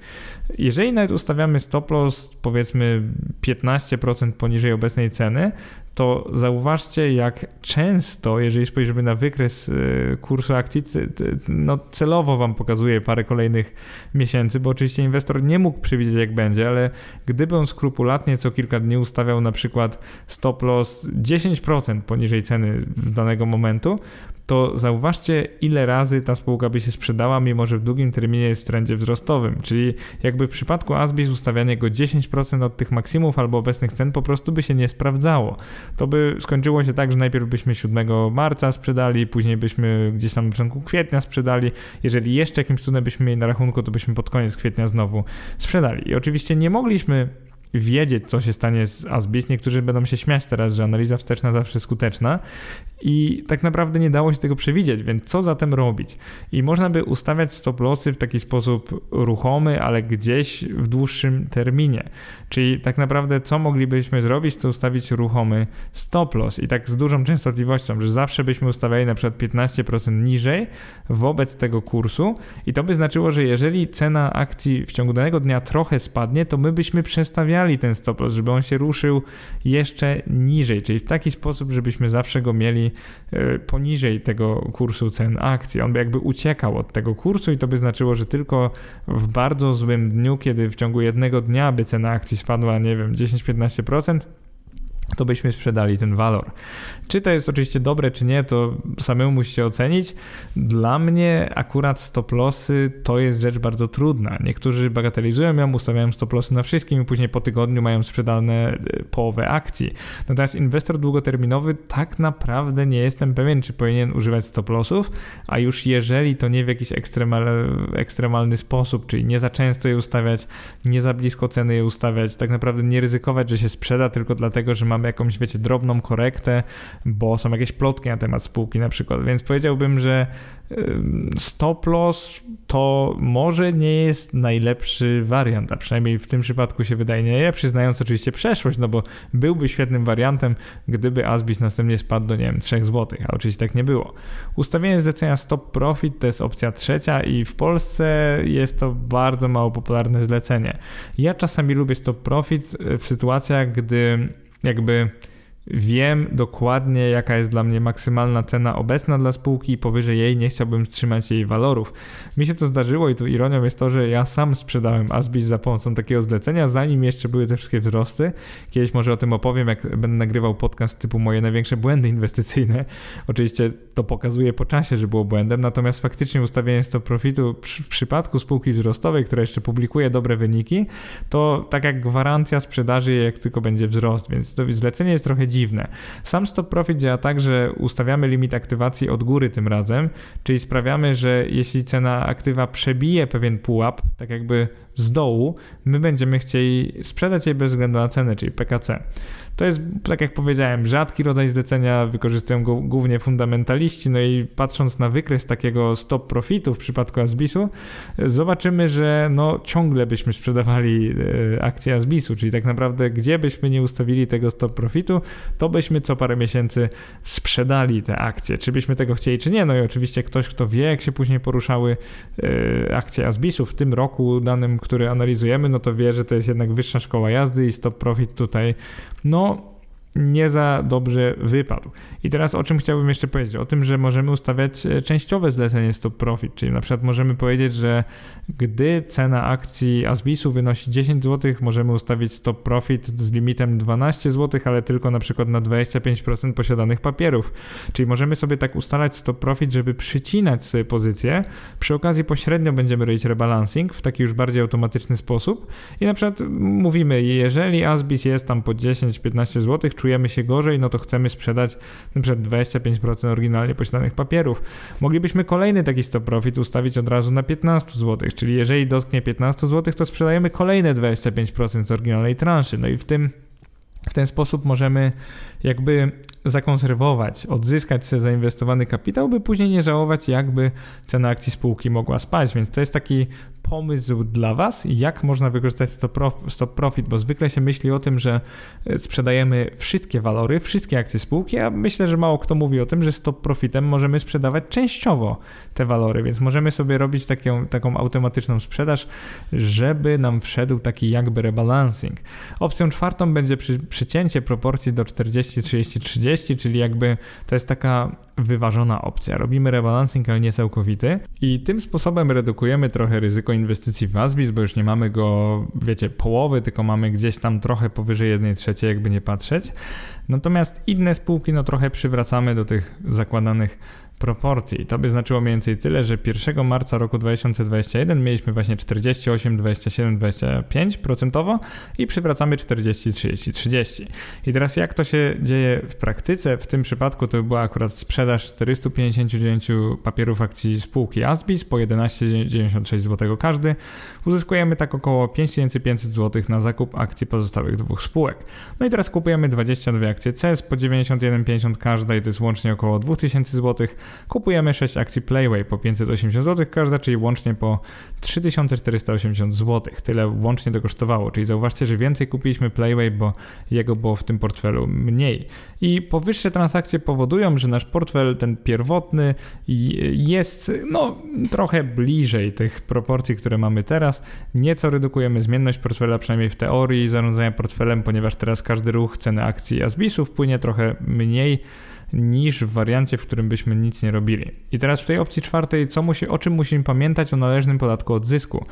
Jeżeli nawet ustawiamy stop loss powiedzmy 15% poniżej obecnej ceny, to zauważcie, jak często, jeżeli spojrzymy na wykres y, kursu akcji, no celowo Wam pokazuje parę kolejnych miesięcy, bo oczywiście inwestor nie mógł przewidzieć, jak będzie, ale gdyby on skrupulatnie co kilka dni ustawiał na przykład stop loss 10% poniżej ceny danego momentu, to zauważcie, ile razy ta spółka by się sprzedała, mimo że w długim terminie jest w trendzie wzrostowym. Czyli jakby w przypadku Asbis ustawianie go 10% od tych maksimów albo obecnych cen po prostu by się nie sprawdzało. To by skończyło się tak, że najpierw byśmy 7 marca sprzedali, później byśmy gdzieś tam w początku kwietnia sprzedali. Jeżeli jeszcze jakimś cudem byśmy mieli na rachunku, to byśmy pod koniec kwietnia znowu sprzedali. I oczywiście nie mogliśmy wiedzieć, co się stanie z Asbis. Niektórzy będą się śmiać teraz, że analiza wsteczna zawsze skuteczna i tak naprawdę nie dało się tego przewidzieć, więc co zatem robić? I można by ustawiać stop lossy w taki sposób ruchomy, ale gdzieś w dłuższym terminie. Czyli tak naprawdę co moglibyśmy zrobić, to ustawić ruchomy stop loss i tak z dużą częstotliwością, że zawsze byśmy ustawiali na przykład 15% niżej wobec tego kursu i to by znaczyło, że jeżeli cena akcji w ciągu danego dnia trochę spadnie, to my byśmy przestawiali ten stop loss, żeby on się ruszył jeszcze niżej, czyli w taki sposób, żebyśmy zawsze go mieli poniżej tego kursu cen akcji. On by jakby uciekał od tego kursu i to by znaczyło, że tylko w bardzo złym dniu, kiedy w ciągu jednego dnia by cena akcji spadła, nie wiem, 10-15%, to byśmy sprzedali ten walor. Czy to jest oczywiście dobre, czy nie, to samemu musicie ocenić. Dla mnie akurat stop lossy to jest rzecz bardzo trudna. Niektórzy bagatelizują ją, ustawiają stop lossy na wszystkim i później po tygodniu mają sprzedane e, połowę akcji. Natomiast inwestor długoterminowy tak naprawdę nie jestem pewien, czy powinien używać stop lossów, a już jeżeli to nie w jakiś ekstremal, ekstremalny sposób, czyli nie za często je ustawiać, nie za blisko ceny je ustawiać, tak naprawdę nie ryzykować, że się sprzeda tylko dlatego, że mamy jakąś, wiecie, drobną korektę, bo są jakieś plotki na temat spółki na przykład, więc powiedziałbym, że stop loss to może nie jest najlepszy wariant, a przynajmniej w tym przypadku się wydaje nie, przyznając oczywiście przeszłość, no bo byłby świetnym wariantem, gdyby Asbis następnie spadł do, nie wiem, 3 zł, a oczywiście tak nie było. Ustawienie zlecenia stop profit to jest opcja trzecia i w Polsce jest to bardzo mało popularne zlecenie. Ja czasami lubię stop profit w sytuacjach, gdy jakby Wiem dokładnie, jaka jest dla mnie maksymalna cena obecna dla spółki i powyżej jej nie chciałbym trzymać jej walorów. Mi się to zdarzyło i tu ironią jest to, że ja sam sprzedałem Asbis za pomocą takiego zlecenia, zanim jeszcze były te wszystkie wzrosty. Kiedyś może o tym opowiem, jak będę nagrywał podcast typu moje największe błędy inwestycyjne. <laughs> Oczywiście to pokazuje po czasie, że było błędem, natomiast faktycznie ustawienie stop profitu w przypadku spółki wzrostowej, która jeszcze publikuje dobre wyniki, to tak jak gwarancja sprzedaży, jak tylko będzie wzrost, więc to zlecenie jest trochę dziwne. Sam stop profit działa tak, że ustawiamy limit aktywacji od góry tym razem, czyli sprawiamy, że jeśli cena aktywa przebije pewien pułap, tak jakby z dołu, my będziemy chcieli sprzedać jej bez względu na cenę, czyli PKC. To jest, tak jak powiedziałem, rzadki rodzaj zlecenia, wykorzystują go głównie fundamentaliści, no i patrząc na wykres takiego stop profitu w przypadku Asbisu, zobaczymy, że no ciągle byśmy sprzedawali e, akcje Asbisu, czyli tak naprawdę gdzie byśmy nie ustawili tego stop profitu, to byśmy co parę miesięcy sprzedali te akcje. Czy byśmy tego chcieli, czy nie? No i oczywiście ktoś, kto wie, jak się później poruszały e, akcje Asbisu w tym roku danym, który analizujemy, no to wie, że to jest jednak wyższa szkoła jazdy i stop profit tutaj no nie za dobrze wypadł. I teraz o czym chciałbym jeszcze powiedzieć? O tym, że możemy ustawiać e, częściowe zlecenie stop profit, czyli na przykład możemy powiedzieć, że gdy cena akcji Asbisu wynosi 10 zł, możemy ustawić stop profit z limitem 12 zł, ale tylko na przykład na 25% posiadanych papierów. Czyli możemy sobie tak ustalać stop profit, żeby przycinać sobie pozycję. Przy okazji pośrednio będziemy robić rebalancing w taki już bardziej automatyczny sposób i na przykład mówimy, jeżeli Asbis jest tam po 10-15 zł, czujemy się gorzej, no to chcemy sprzedać przykład 25% oryginalnie posiadanych papierów. Moglibyśmy kolejny taki stop profit ustawić od razu na 15 zł, czyli jeżeli dotknie 15 zł, to sprzedajemy kolejne 25% z oryginalnej transzy. No i w tym w ten sposób możemy jakby zakonserwować, odzyskać sobie zainwestowany kapitał, by później nie żałować, jakby cena akcji spółki mogła spaść. Więc to jest taki pomysł dla Was, jak można wykorzystać stop profit, bo zwykle się myśli o tym, że e, sprzedajemy wszystkie walory, wszystkie akcje spółki, a myślę, że mało kto mówi o tym, że stop profitem możemy sprzedawać częściowo te walory, więc możemy sobie robić taką, taką automatyczną sprzedaż, żeby nam wszedł taki jakby rebalancing. Opcją czwartą będzie przy, przycięcie proporcji do 40, 30, 30, czyli jakby to jest taka wyważona opcja. Robimy rebalancing, ale nie całkowity i tym sposobem redukujemy trochę ryzyko inwestycji w Asbis, bo już nie mamy go, wiecie, połowy, tylko mamy gdzieś tam trochę powyżej 1 trzeciej, jakby nie patrzeć. Natomiast inne spółki, no trochę przywracamy do tych zakładanych proporcji. To by znaczyło mniej więcej tyle, że 1 marca roku 2021 mieliśmy właśnie 48, 27, 25 procentowo i przywracamy 40, 30, 30. I teraz jak to się dzieje w praktyce? W tym przypadku to by była akurat sprzedaż 459 papierów akcji spółki Asbis po 11,96 zł każdy. Uzyskujemy tak około 5500 zł na zakup akcji pozostałych dwóch spółek. No i teraz kupujemy 22 akcje CES po 91,50 każda i to jest łącznie około 2000 zł kupujemy 6 akcji Playway po 580 zł każda, czyli łącznie po 3480 zł. Tyle łącznie to kosztowało, czyli zauważcie, że więcej kupiliśmy Playway, bo jego było w tym portfelu mniej. I powyższe transakcje powodują, że nasz portfel, ten pierwotny, jest no, trochę bliżej tych proporcji, które mamy teraz. Nieco redukujemy zmienność portfela, przynajmniej w teorii zarządzania portfelem, ponieważ teraz każdy ruch ceny akcji Asbisu wpłynie trochę mniej niż w wariancie, w którym byśmy nic nie robili. I teraz w tej opcji czwartej, co musi, o czym musimy pamiętać o należnym podatku od zysku.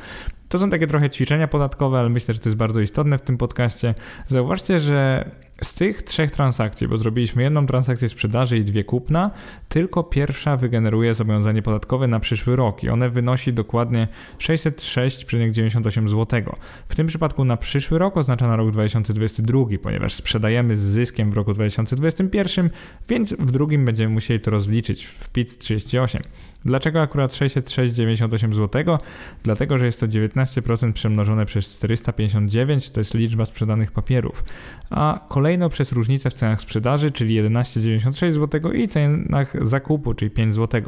To są takie trochę ćwiczenia podatkowe, ale myślę, że to jest bardzo istotne w tym podcaście. Zauważcie, że z tych trzech transakcji, bo zrobiliśmy jedną transakcję sprzedaży i dwie kupna, tylko pierwsza wygeneruje zobowiązanie podatkowe na przyszły rok i one wynosi dokładnie 606,98 zł. W tym przypadku na przyszły rok oznacza na rok 2022, ponieważ sprzedajemy z zyskiem w roku 2021, więc w drugim będziemy musieli to rozliczyć w PIT 38. Dlaczego akurat 606,98 zł? Dlatego, że jest to 19% przemnożone przez 459, to jest liczba sprzedanych papierów, a kolejno przez różnicę w cenach sprzedaży, czyli 11,96 zł i cenach zakupu, czyli 5 zł.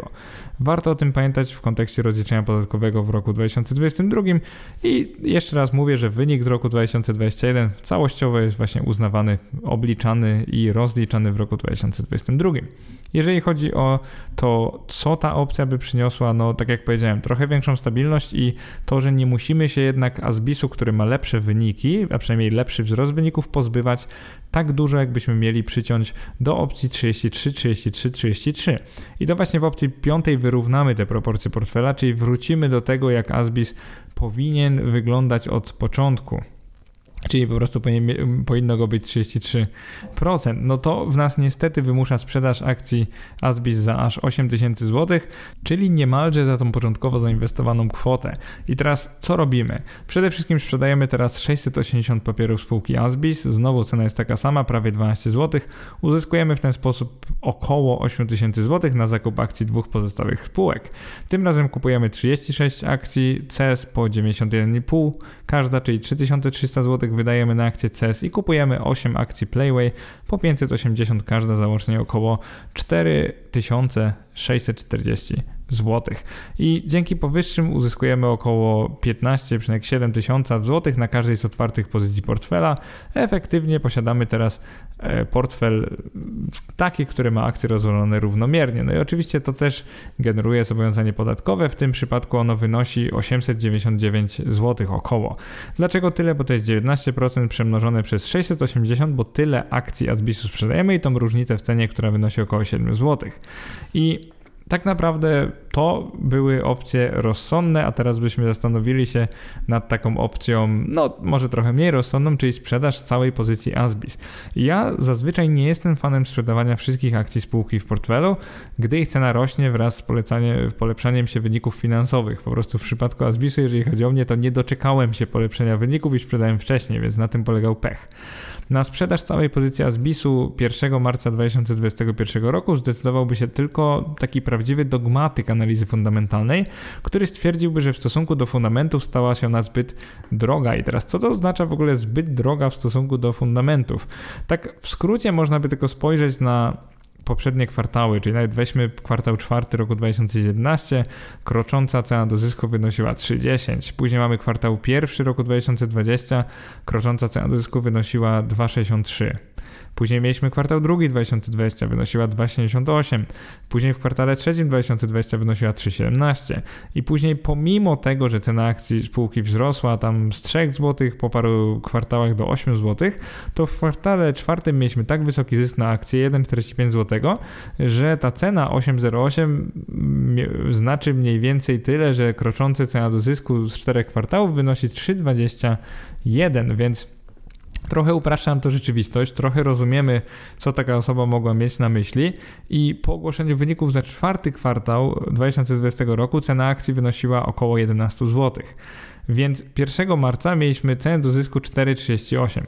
Warto o tym pamiętać w kontekście rozliczenia podatkowego w roku 2022 i jeszcze raz mówię, że wynik z roku 2021 całościowo jest właśnie uznawany, obliczany i rozliczany w roku 2022. Jeżeli chodzi o to, co ta opcja by przyniosła, no tak jak powiedziałem, trochę większą stabilność i to, że nie musimy się jednak Asbisu, który ma lepsze wyniki, a przynajmniej lepszy wzrost wyników, pozbywać tak dużo, jakbyśmy mieli przyciąć do opcji 33, 33, 33. I to właśnie w opcji piątej wyrównamy te proporcje portfela, czyli wrócimy do tego, jak Asbis powinien wyglądać od początku czyli po prostu powinno go być 33%, no to w nas niestety wymusza sprzedaż akcji Asbis za aż 8 tysięcy złotych, czyli niemalże za tą początkowo zainwestowaną kwotę. I teraz co robimy? Przede wszystkim sprzedajemy teraz 680 papierów spółki Asbis, znowu cena jest taka sama, prawie 12 zł. Uzyskujemy w ten sposób około 8 tysięcy złotych na zakup akcji dwóch pozostałych spółek. Tym razem kupujemy 36 akcji CES po 91,5 każda, czyli 3300 wydajemy na akcję CES i kupujemy 8 akcji Playway. Po 580 każda, załącznie około 4640 zł. I dzięki powyższym uzyskujemy około 15,7 tysiąca złotych na każdej z otwartych pozycji portfela. Efektywnie posiadamy teraz e, portfel taki, który ma akcje rozłożone równomiernie. No i oczywiście to też generuje zobowiązanie podatkowe. W tym przypadku ono wynosi 899 zł około. Dlaczego tyle? Bo to jest 19% przemnożone przez 680, bo tyle akcji Asbisu sprzedajemy i tą różnicę w cenie, która wynosi około 7 zł. I tak naprawdę to były opcje rozsądne, a teraz byśmy zastanowili się nad taką opcją, no może trochę mniej rozsądną, czyli sprzedaż całej pozycji Asbis. Ja zazwyczaj nie jestem fanem sprzedawania wszystkich akcji spółki w portfelu, gdy ich cena rośnie wraz z polepszaniem się wyników finansowych. Po prostu w przypadku Asbisu, jeżeli chodzi o mnie, to nie doczekałem się polepszenia wyników i sprzedałem wcześniej, więc na tym polegał pech. Na sprzedaż całej pozycji Asbisu 1 marca 2021 roku zdecydowałby się tylko taki prawdziwy dogmatyk analizy fundamentalnej, który stwierdziłby, że w stosunku do fundamentów stała się ona zbyt droga. I teraz co to oznacza w ogóle zbyt droga w stosunku do fundamentów? Tak w skrócie można by tylko spojrzeć na poprzednie kwartały, czyli nawet weźmy kwartał czwarty roku 2011, krocząca cena do zysku wynosiła 3,10. Później mamy kwartał pierwszy roku 2020, krocząca cena do zysku wynosiła 2,63. Później mieliśmy kwartał drugi 2020, wynosiła 2,78. Później w kwartale trzecim 2020 wynosiła 3,17. I później pomimo tego, że cena akcji spółki wzrosła tam z 3 zł po paru kwartałach do 8 zł, to w kwartale czwartym mieliśmy tak wysoki zysk na akcję 1,45 zł, że ta cena 8,08 znaczy mniej więcej tyle, że krocząca cena do zysku z 4 kwartałów wynosi 3,21, więc Trochę upraszczam to rzeczywistość, trochę rozumiemy, co taka osoba mogła mieć na myśli i po ogłoszeniu wyników za czwarty kwartał 2020 roku cena akcji wynosiła około 11 zł. Więc 1 marca mieliśmy cenę do zysku 4,38.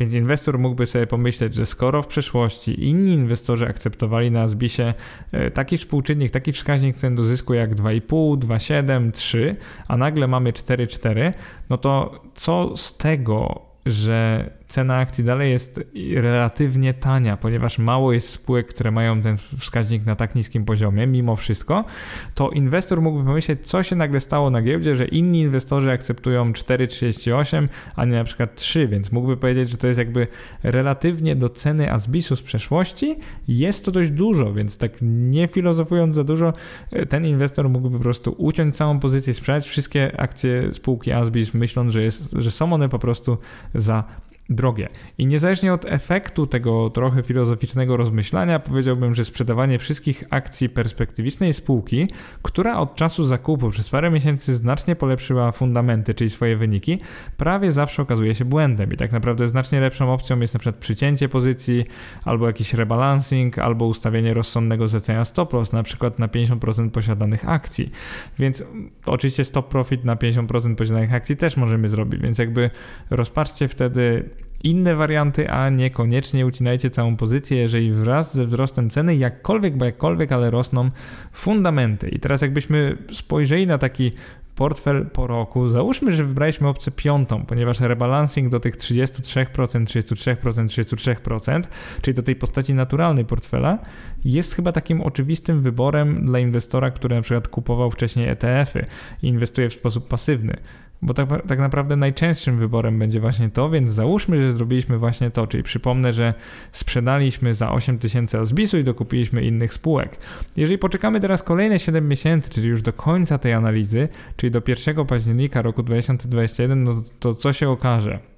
Więc inwestor mógłby sobie pomyśleć, że skoro w przeszłości inni inwestorzy akceptowali na Zbisie e, taki współczynnik, taki wskaźnik cen do zysku jak 2,5, 2,7, 3, a nagle mamy 4,4, no to co z tego, że cena akcji dalej jest relatywnie tania, ponieważ mało jest spółek, które mają ten wskaźnik na tak niskim poziomie, mimo wszystko, to inwestor mógłby pomyśleć, co się nagle stało na giełdzie, że inni inwestorzy akceptują 4,38, a nie na przykład 3, więc mógłby powiedzieć, że to jest jakby relatywnie do ceny Asbisu z przeszłości, jest to dość dużo, więc tak nie filozofując za dużo, ten inwestor mógłby po prostu uciąć całą pozycję, sprzedać wszystkie akcje spółki Asbis, myśląc, że, jest, że są one po prostu za drogie. I niezależnie od efektu tego trochę filozoficznego rozmyślania, powiedziałbym, że sprzedawanie wszystkich akcji perspektywicznej spółki, która od czasu zakupu przez parę miesięcy znacznie polepszyła fundamenty, czyli swoje wyniki, prawie zawsze okazuje się błędem. I tak naprawdę znacznie lepszą opcją jest na przykład przycięcie pozycji, albo jakiś rebalancing, albo ustawienie rozsądnego zlecenia stop loss, na przykład na 50% posiadanych akcji. Więc oczywiście stop profit na 50% posiadanych akcji też możemy zrobić, więc jakby rozpatrzcie wtedy inne warianty, a niekoniecznie ucinajcie całą pozycję, jeżeli wraz ze wzrostem ceny jakkolwiek, bo jakkolwiek, ale rosną fundamenty. I teraz jakbyśmy spojrzeli na taki portfel po roku, załóżmy, że wybraliśmy opcję piątą, ponieważ rebalancing do tych 33%, 33%, 33%, czyli do tej postaci naturalnej portfela, jest chyba takim oczywistym wyborem dla inwestora, który na przykład kupował wcześniej ETF-y i inwestuje w sposób pasywny bo tak, tak naprawdę najczęstszym wyborem będzie właśnie to, więc załóżmy, że zrobiliśmy właśnie to, czyli przypomnę, że sprzedaliśmy za 8 tysięcy Asbisu i dokupiliśmy innych spółek. Jeżeli poczekamy teraz kolejne 7 miesięcy, czyli już do końca tej analizy, czyli do 1 października roku 2021, no to co się okaże?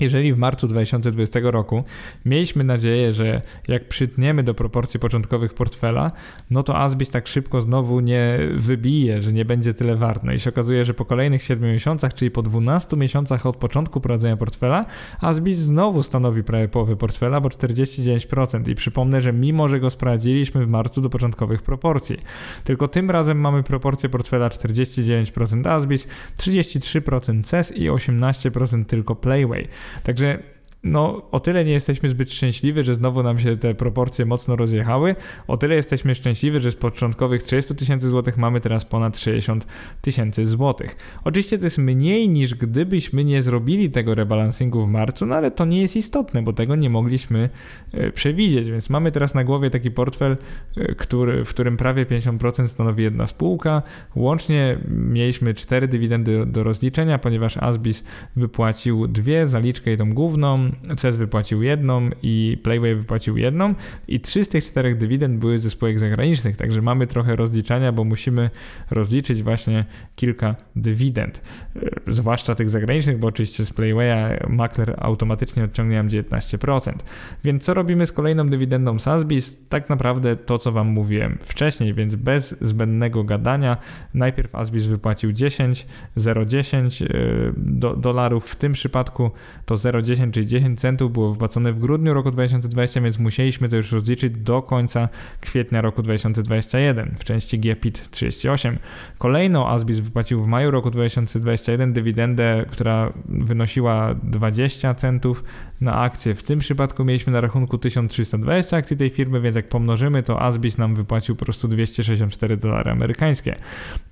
Jeżeli w marcu 2020 roku mieliśmy nadzieję, że jak przytniemy do proporcji początkowych portfela, no to Asbis tak szybko znowu nie wybije, że nie będzie tyle wart. No i się okazuje, że po kolejnych 7 miesiącach, czyli po 12 miesiącach od początku prowadzenia portfela, Asbis znowu stanowi prawie połowę portfela, bo 49%. I przypomnę, że mimo, że go sprawdziliśmy w marcu do początkowych proporcji, tylko tym razem mamy proporcję portfela 49% Asbis, 33% CES i 18% tylko Playway. Takže no o tyle nie jesteśmy zbyt szczęśliwi, że znowu nam się te proporcje mocno rozjechały, o tyle jesteśmy szczęśliwi, że z początkowych 30 tysięcy złotych mamy teraz ponad 60 tysięcy złotych. Oczywiście to jest mniej niż gdybyśmy nie zrobili tego rebalansingu w marcu, no ale to nie jest istotne, bo tego nie mogliśmy e, przewidzieć, więc mamy teraz na głowie taki portfel, e, który, w którym prawie 50% stanowi jedna spółka. Łącznie mieliśmy cztery dywidendy do, do rozliczenia, ponieważ Asbis wypłacił dwie, zaliczkę i tą główną, CES wypłacił jedną i Playway wypłacił jedną i trzy z tych czterech dywidend były ze spółek zagranicznych, także mamy trochę rozliczania, bo musimy rozliczyć właśnie kilka dywidend, e, zwłaszcza tych zagranicznych, bo oczywiście z Playwaya makler automatycznie odciągnie nam 19%. Więc co robimy z kolejną dywidendą Sasbis? Tak naprawdę to, co Wam mówiłem wcześniej, więc bez zbędnego gadania. Najpierw Asbis wypłacił 10, 0,10 e, do, dolarów, w tym przypadku to 0,10, czyli 10 10 centów było wypłacone w grudniu roku 2020, więc musieliśmy to już rozliczyć do końca kwietnia roku 2021 w części GPIT 38. Kolejną Asbis wypłacił w maju roku 2021 dywidendę, która wynosiła 20 centów na akcję. W tym przypadku mieliśmy na rachunku 1320 akcji tej firmy, więc jak pomnożymy, to Asbis nam wypłacił po prostu 264 dolary amerykańskie.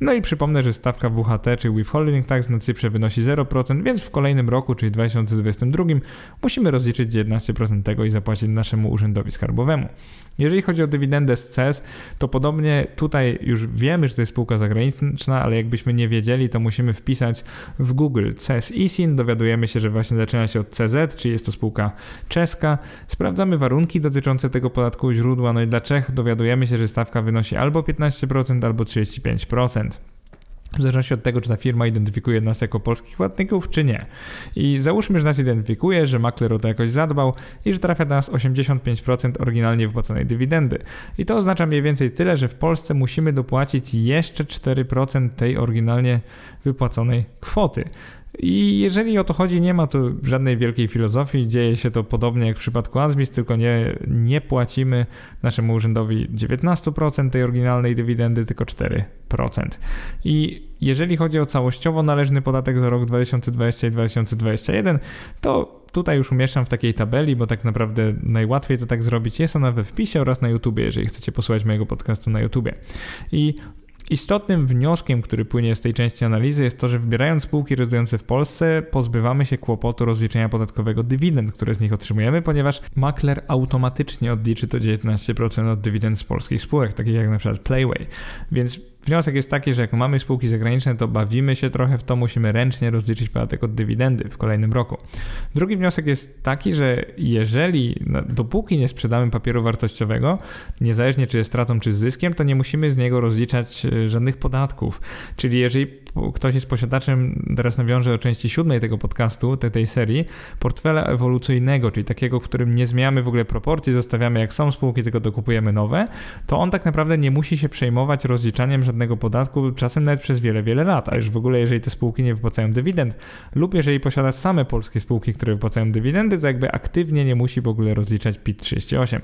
No i przypomnę, że stawka WHT, czyli Withholding Tax na Cyprze wynosi 0%, więc w kolejnym roku, czyli 2022, musimy rozliczyć 19% tego i zapłacić naszemu urzędowi skarbowemu. Jeżeli chodzi o dywidendę z CES, to podobnie tutaj już wiemy, że to jest spółka zagraniczna, ale jakbyśmy nie wiedzieli, to musimy wpisać w Google CES ISIN. Dowiadujemy się, że właśnie zaczyna się od CZ, czyli jest to spółka czeska. Sprawdzamy warunki dotyczące tego podatku źródła, no i dla Czech dowiadujemy się, że stawka wynosi albo 15%, albo 35% w zależności od tego, czy ta firma identyfikuje nas jako polskich płatników, czy nie. I załóżmy, że nas identyfikuje, że makler o to jakoś zadbał i że trafia do nas 85% oryginalnie wypłaconej dywidendy. I to oznacza mniej więcej tyle, że w Polsce musimy dopłacić jeszcze 4% tej oryginalnie wypłaconej kwoty. I jeżeli o to chodzi, nie ma tu żadnej wielkiej filozofii. Dzieje się to podobnie jak w przypadku Asbis, tylko nie, nie naszemu urzędowi 19% tej oryginalnej dywidendy, tylko 4%. I jeżeli chodzi o całościowo należny podatek za rok 2020 i 2021, to tutaj już umieszczam w takiej tabeli, bo tak naprawdę najłatwiej to tak zrobić. Jest ona we wpisie oraz na YouTubie, jeżeli chcecie posłuchać mojego podcastu na YouTubie. I Istotnym wnioskiem, który płynie z tej części analizy jest to, że wybierając spółki rezydujące w Polsce, pozbywamy się kłopotu rozliczenia podatkowego dywidend, które z nich otrzymujemy, ponieważ makler automatycznie odliczy to 19% od dywidend z polskich spółek, takich jak na przykład Playway. Więc Wniosek jest taki, że jak mamy spółki zagraniczne, to bawimy się trochę w to, musimy ręcznie rozliczyć podatek od dywidendy w kolejnym roku. Drugi wniosek jest taki, że jeżeli, dopóki nie sprzedamy papieru wartościowego, niezależnie czy jest stratą, czy z zyskiem, to nie musimy z niego rozliczać e, żadnych podatków. Czyli jeżeli ktoś jest posiadaczem, teraz nawiążę do części siódmej tego podcastu, tej, tej serii, portfela ewolucyjnego, czyli takiego, w którym nie zmieniamy w ogóle proporcji, zostawiamy jak są spółki, tylko dokupujemy nowe, to on tak naprawdę nie musi się przejmować rozliczaniem żadnego podatku, czasem nawet przez wiele, wiele lat, a już w ogóle jeżeli te spółki nie wypłacają dywidend lub jeżeli posiada same polskie spółki, które wypłacają dywidendy, to jakby aktywnie nie musi w ogóle rozliczać PIT 38.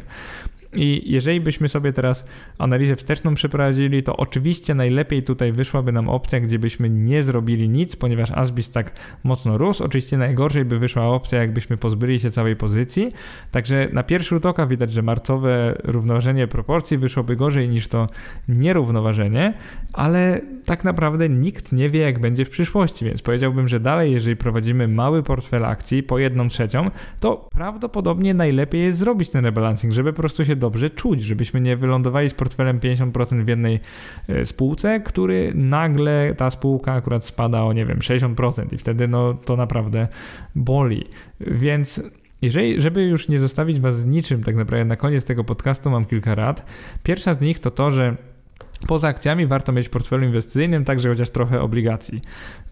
I jeżeli byśmy sobie teraz analizę wsteczną przeprowadzili, to oczywiście najlepiej tutaj wyszłaby nam opcja, gdzie byśmy nie zrobili nic, ponieważ Asbis tak mocno rósł. Oczywiście najgorzej by wyszła opcja, jakbyśmy pozbyli się całej pozycji. Także na pierwszy rzut oka widać, że marcowe równoważenie proporcji wyszłoby gorzej niż to nierównoważenie, ale tak naprawdę nikt nie wie, jak będzie w przyszłości, więc powiedziałbym, że dalej, jeżeli prowadzimy mały portfel akcji po jedną trzecią, to prawdopodobnie najlepiej jest zrobić ten rebalancing, żeby po prostu się dobrze czuć, żebyśmy nie wylądowali z portfelem 50% w jednej e, spółce, który nagle ta spółka akurat spada o, nie wiem, 60% i wtedy no to naprawdę boli. Więc jeżeli, żeby już nie zostawić Was z niczym, tak naprawdę na koniec tego podcastu mam kilka rad. Pierwsza z nich to to, że Poza akcjami warto mieć w portfelu inwestycyjnym także chociaż trochę obligacji.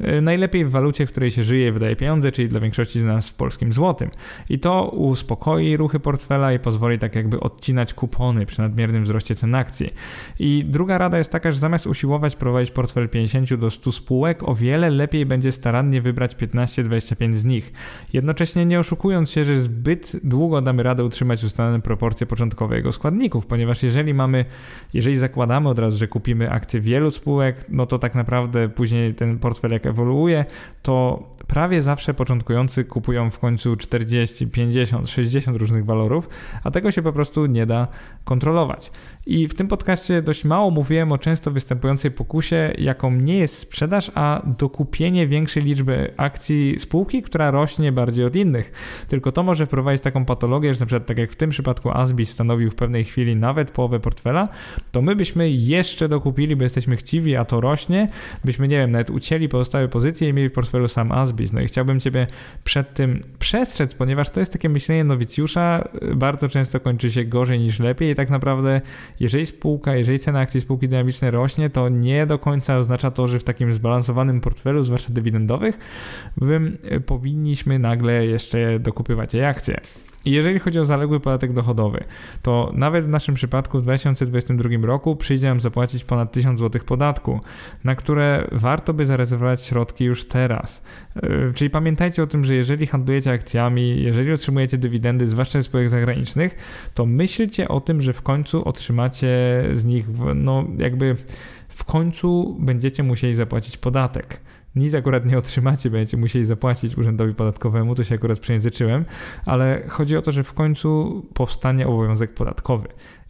E, najlepiej w walucie, w której się żyje i wydaje pieniądze, czyli dla większości z nas w polskim złotym. I to uspokoi ruchy portfela i pozwoli tak jakby odcinać kupony przy nadmiernym wzroście cen akcji. I druga rada jest taka, że zamiast usiłować prowadzić portfel 50 do 100 spółek, o wiele lepiej będzie starannie wybrać 15-25 z nich. Jednocześnie nie oszukując się, że zbyt długo damy radę utrzymać ustalone proporcje początkowe jego składników, ponieważ jeżeli mamy, jeżeli zakładamy od razu, że kupimy akcje wielu spółek, no to tak naprawdę później ten portfel jak ewoluuje, to prawie zawsze początkujący kupują w końcu 40, 50, 60 różnych walorów, a tego się po prostu nie da kontrolować. I w tym podcaście dość mało mówiłem o często występującej pokusie, jaką nie jest sprzedaż, a dokupienie większej liczby akcji spółki, która rośnie bardziej od innych. Tylko to może wprowadzić taką patologię, że na przykład tak jak w tym przypadku Asbis stanowił w pewnej chwili nawet połowę portfela, to my byśmy jeszcze dokupili, bo jesteśmy chciwi, a to rośnie, byśmy, nie wiem, nawet ucięli pozostałe pozycje i mieli w portfelu sam Asbis. No i chciałbym Ciebie przed tym przestrzec, ponieważ to jest takie myślenie nowicjusza, bardzo często kończy się gorzej niż lepiej i tak naprawdę jeżeli spółka, jeżeli cena akcji spółki dynamicznej rośnie, to nie do końca oznacza to, że w takim zbalansowanym portfelu, zwłaszcza dywidendowych, powinniśmy nagle jeszcze dokupywać jej akcje. Jeżeli chodzi o zaległy podatek dochodowy, to nawet w naszym przypadku w 2022 roku przyjdzie nam zapłacić ponad 1000 zł podatku, na które warto by zarezerwować środki już teraz. Yy, czyli pamiętajcie o tym, że jeżeli handlujecie akcjami, jeżeli otrzymujecie dywidendy, zwłaszcza z spółek zagranicznych, to myślcie o tym, że w końcu otrzymacie z nich, no jakby w końcu będziecie musieli zapłacić podatek nic akurat nie otrzymacie, będziecie musieli zapłacić urzędowi podatkowemu, to się akurat przejęzyczyłem, ale chodzi o to, że w końcu powstanie obowiązek podatkowy.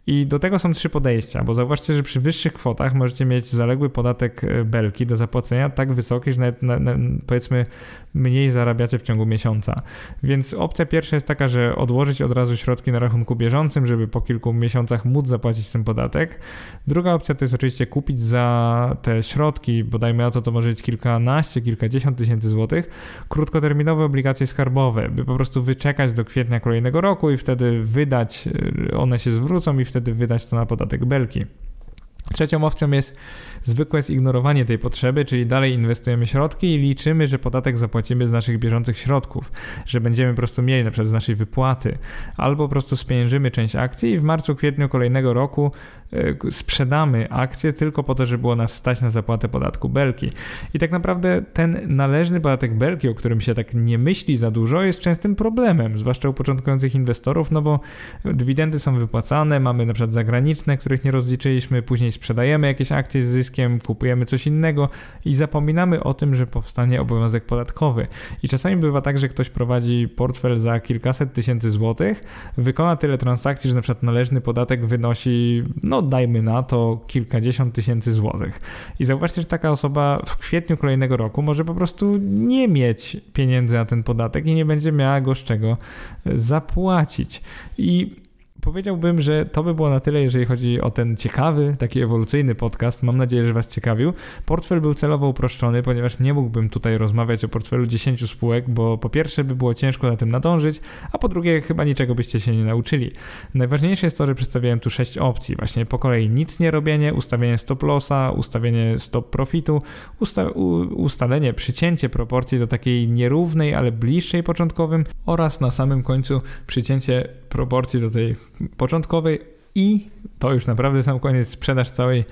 I do tego są trzy podejścia, bo zauważcie, że przy wyższych kwotach możecie mieć zaległy podatek e, belki do zapłacenia tak wysoki, że nawet na, na, powiedzmy mniej zarabiacie w ciągu miesiąca. Więc opcja pierwsza jest taka, że odłożyć od razu środki na rachunku bieżącym, żeby po kilku miesiącach móc zapłacić ten podatek. Druga opcja to jest oczywiście kupić za te środki, bodajmy na to, to może być kilkanaście, kilkadziesiąt tysięcy złotych, krótkoterminowe obligacje skarbowe, by po prostu wyczekać do kwietnia kolejnego roku i wtedy wydać, e, one się zwrócą i wtedy wydać to na podatek belki. Trzecią opcją jest zwykłe zignorowanie tej potrzeby, czyli dalej inwestujemy środki i liczymy, że podatek zapłacimy z naszych bieżących środków, że będziemy po prostu mieli na przykład z naszej wypłaty, albo po prostu spieniężymy część akcji i w marcu, kwietniu kolejnego roku e, sprzedamy akcje tylko po to, żeby było nas stać na zapłatę podatku belki. I tak naprawdę ten należny podatek belki, o którym się tak nie myśli za dużo, jest częstym problemem, zwłaszcza u początkujących inwestorów, no bo dywidendy są wypłacane, mamy na przykład zagraniczne, których nie rozliczyliśmy, później sprzedajemy jakieś akcje z zyskiem, kupujemy coś innego i zapominamy o tym, że powstanie obowiązek podatkowy. I czasami bywa tak, że ktoś prowadzi portfel za kilkaset tysięcy złotych, wykona tyle transakcji, że na przykład należny podatek wynosi, no dajmy na to, kilkadziesiąt tysięcy złotych. I zauważcie, że taka osoba w kwietniu kolejnego roku może po prostu nie mieć pieniędzy na ten podatek i nie będzie miała go z czego zapłacić. I Powiedziałbym, że to by było na tyle, jeżeli chodzi o ten ciekawy, taki ewolucyjny podcast. Mam nadzieję, że Was ciekawił. Portfel był celowo uproszczony, ponieważ nie mógłbym tutaj rozmawiać o portfelu 10 spółek, bo po pierwsze by było ciężko na tym nadążyć, a po drugie chyba niczego byście się nie nauczyli. Najważniejsze jest to, że przedstawiałem tu 6 opcji. Właśnie po kolei nic nie robienie, ustawienie stop lossa, ustawienie stop profitu, usta ustalenie, przycięcie proporcji do takiej nierównej, ale bliższej początkowym oraz na samym końcu przycięcie proporcji do tej początkowej i to już naprawdę sam koniec sprzedaż całej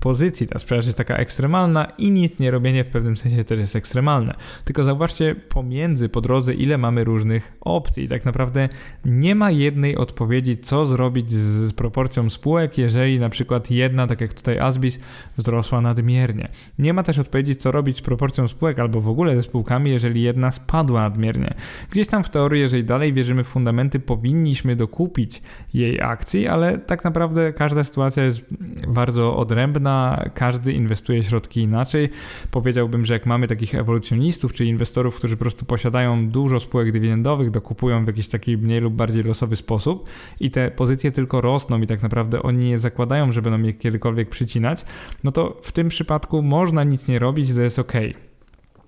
pozycji. Ta sprzedaż jest taka ekstremalna i nic nie robienie w pewnym sensie też jest ekstremalne. Tylko zauważcie pomiędzy po drodze, ile mamy różnych opcji. Tak naprawdę nie ma jednej odpowiedzi, co zrobić z, z proporcją spółek, jeżeli na przykład jedna, tak jak tutaj Asbis, wzrosła nadmiernie. Nie ma też odpowiedzi, co robić z proporcją spółek albo w ogóle ze spółkami, jeżeli jedna spadła nadmiernie. Gdzieś tam w teorii, jeżeli dalej wierzymy w fundamenty, powinniśmy dokupić jej akcji, ale tak naprawdę każda sytuacja jest bardzo odrębna, każdy inwestuje środki inaczej. Powiedziałbym, że jak mamy takich ewolucjonistów, czyli inwestorów, którzy po prostu posiadają dużo spółek dywidendowych, dokupują w jakiś taki mniej lub bardziej losowy sposób i te pozycje tylko rosną i tak naprawdę oni nie zakładają, że będą je kiedykolwiek przycinać, no to w tym przypadku można nic nie robić, to jest ok.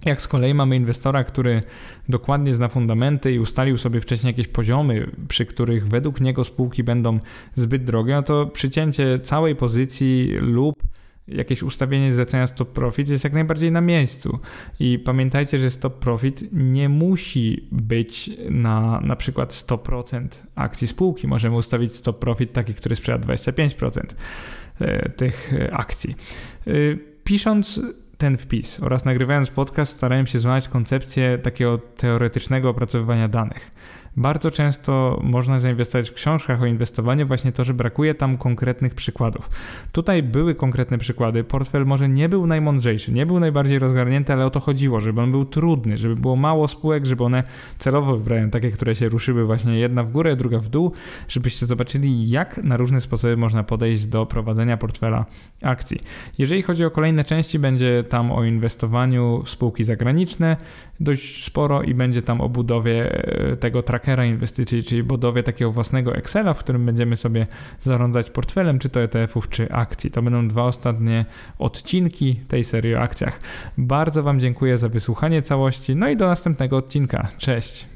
Jak z kolei mamy inwestora, który dokładnie zna fundamenty i ustalił sobie wcześniej jakieś poziomy, przy których według niego spółki będą zbyt drogie, no to przycięcie całej pozycji lub jakieś ustawienie zlecenia stop profit jest jak najbardziej na miejscu. I pamiętajcie, że stop profit nie musi być na na przykład 100% akcji spółki. Możemy ustawić stop profit taki, który sprzeda 25% e, tych akcji. E, pisząc ten wpis oraz nagrywając podcast starałem się złamać koncepcję takiego teoretycznego opracowywania danych. Bardzo często można zainwestować w książkach o inwestowaniu właśnie to, że brakuje tam konkretnych przykładów. Tutaj były konkretne przykłady. Portfel może nie był najmądrzejszy, nie był najbardziej rozgarnięty, ale o to chodziło, żeby on był trudny, żeby było mało spółek, żeby one celowo wybrałem takie, które się ruszyły właśnie jedna w górę, druga w dół, żebyście zobaczyli, jak na różne sposoby można podejść do prowadzenia portfela akcji. Jeżeli chodzi o kolejne części, będzie tam o inwestowaniu w spółki zagraniczne dość sporo i będzie tam o budowie e, tego trackera inwestycji, czyli budowie takiego własnego Excela, w którym będziemy sobie zarządzać portfelem, czy to ETF-ów, czy akcji. To będą dwa ostatnie odcinki tej serii o akcjach. Bardzo Wam dziękuję za wysłuchanie całości, no i do następnego odcinka. Cześć!